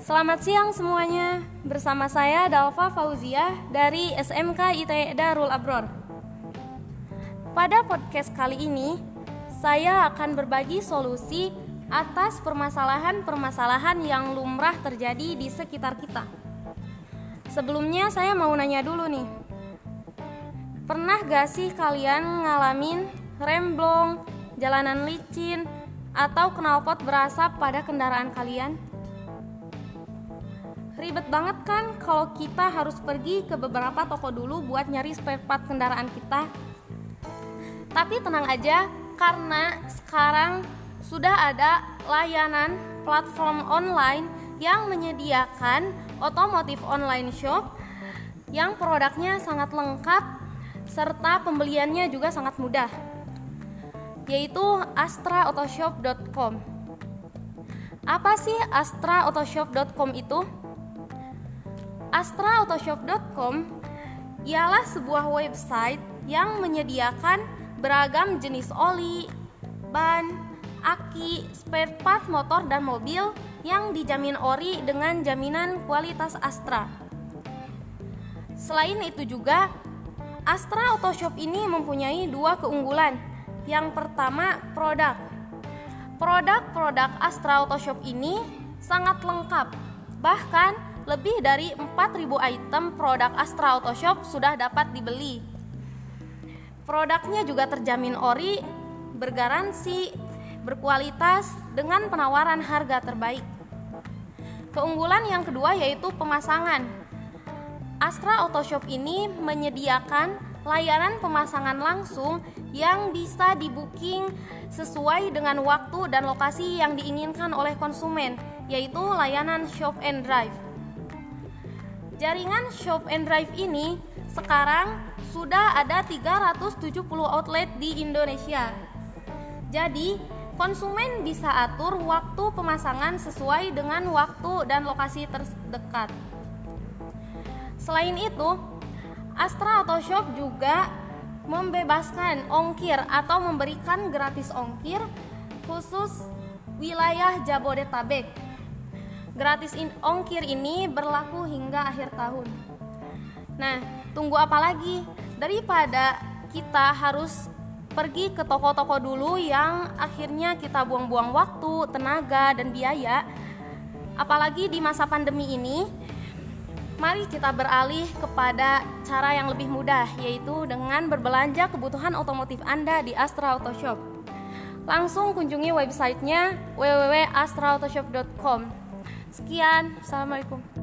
Selamat siang semuanya. Bersama saya Dalva Fauzia dari SMK ITE Darul Abror. Pada podcast kali ini, saya akan berbagi solusi atas permasalahan-permasalahan yang lumrah terjadi di sekitar kita. Sebelumnya saya mau nanya dulu nih. Pernah gak sih kalian ngalamin remblong, jalanan licin, atau knalpot berasap pada kendaraan kalian? Ribet banget kan kalau kita harus pergi ke beberapa toko dulu buat nyari spare part kendaraan kita. Tapi tenang aja, karena sekarang sudah ada layanan platform online yang menyediakan otomotif online shop yang produknya sangat lengkap serta pembeliannya juga sangat mudah yaitu astraautoshop.com. Apa sih astraautoshop.com itu? astraautoshop.com ialah sebuah website yang menyediakan beragam jenis oli, ban, aki, spare part motor dan mobil yang dijamin ori dengan jaminan kualitas Astra. Selain itu juga, Astra Auto Shop ini mempunyai dua keunggulan. Yang pertama, produk. Produk-produk Astra Auto Shop ini sangat lengkap. Bahkan lebih dari 4.000 item produk Astra Auto Shop sudah dapat dibeli. Produknya juga terjamin ori, bergaransi, berkualitas dengan penawaran harga terbaik. Keunggulan yang kedua yaitu pemasangan. Astra Auto Shop ini menyediakan layanan pemasangan langsung yang bisa di-booking sesuai dengan waktu dan lokasi yang diinginkan oleh konsumen, yaitu layanan shop and drive. Jaringan Shop and Drive ini sekarang sudah ada 370 outlet di Indonesia. Jadi, konsumen bisa atur waktu pemasangan sesuai dengan waktu dan lokasi terdekat. Selain itu, Astra Auto Shop juga membebaskan ongkir atau memberikan gratis ongkir khusus wilayah Jabodetabek Gratis in ongkir ini berlaku hingga akhir tahun. Nah, tunggu apa lagi? Daripada kita harus pergi ke toko-toko dulu yang akhirnya kita buang-buang waktu, tenaga, dan biaya. Apalagi di masa pandemi ini, mari kita beralih kepada cara yang lebih mudah, yaitu dengan berbelanja kebutuhan otomotif Anda di Astra Auto Shop. Langsung kunjungi websitenya www.astraautoshop.com. Sekian, Assalamualaikum.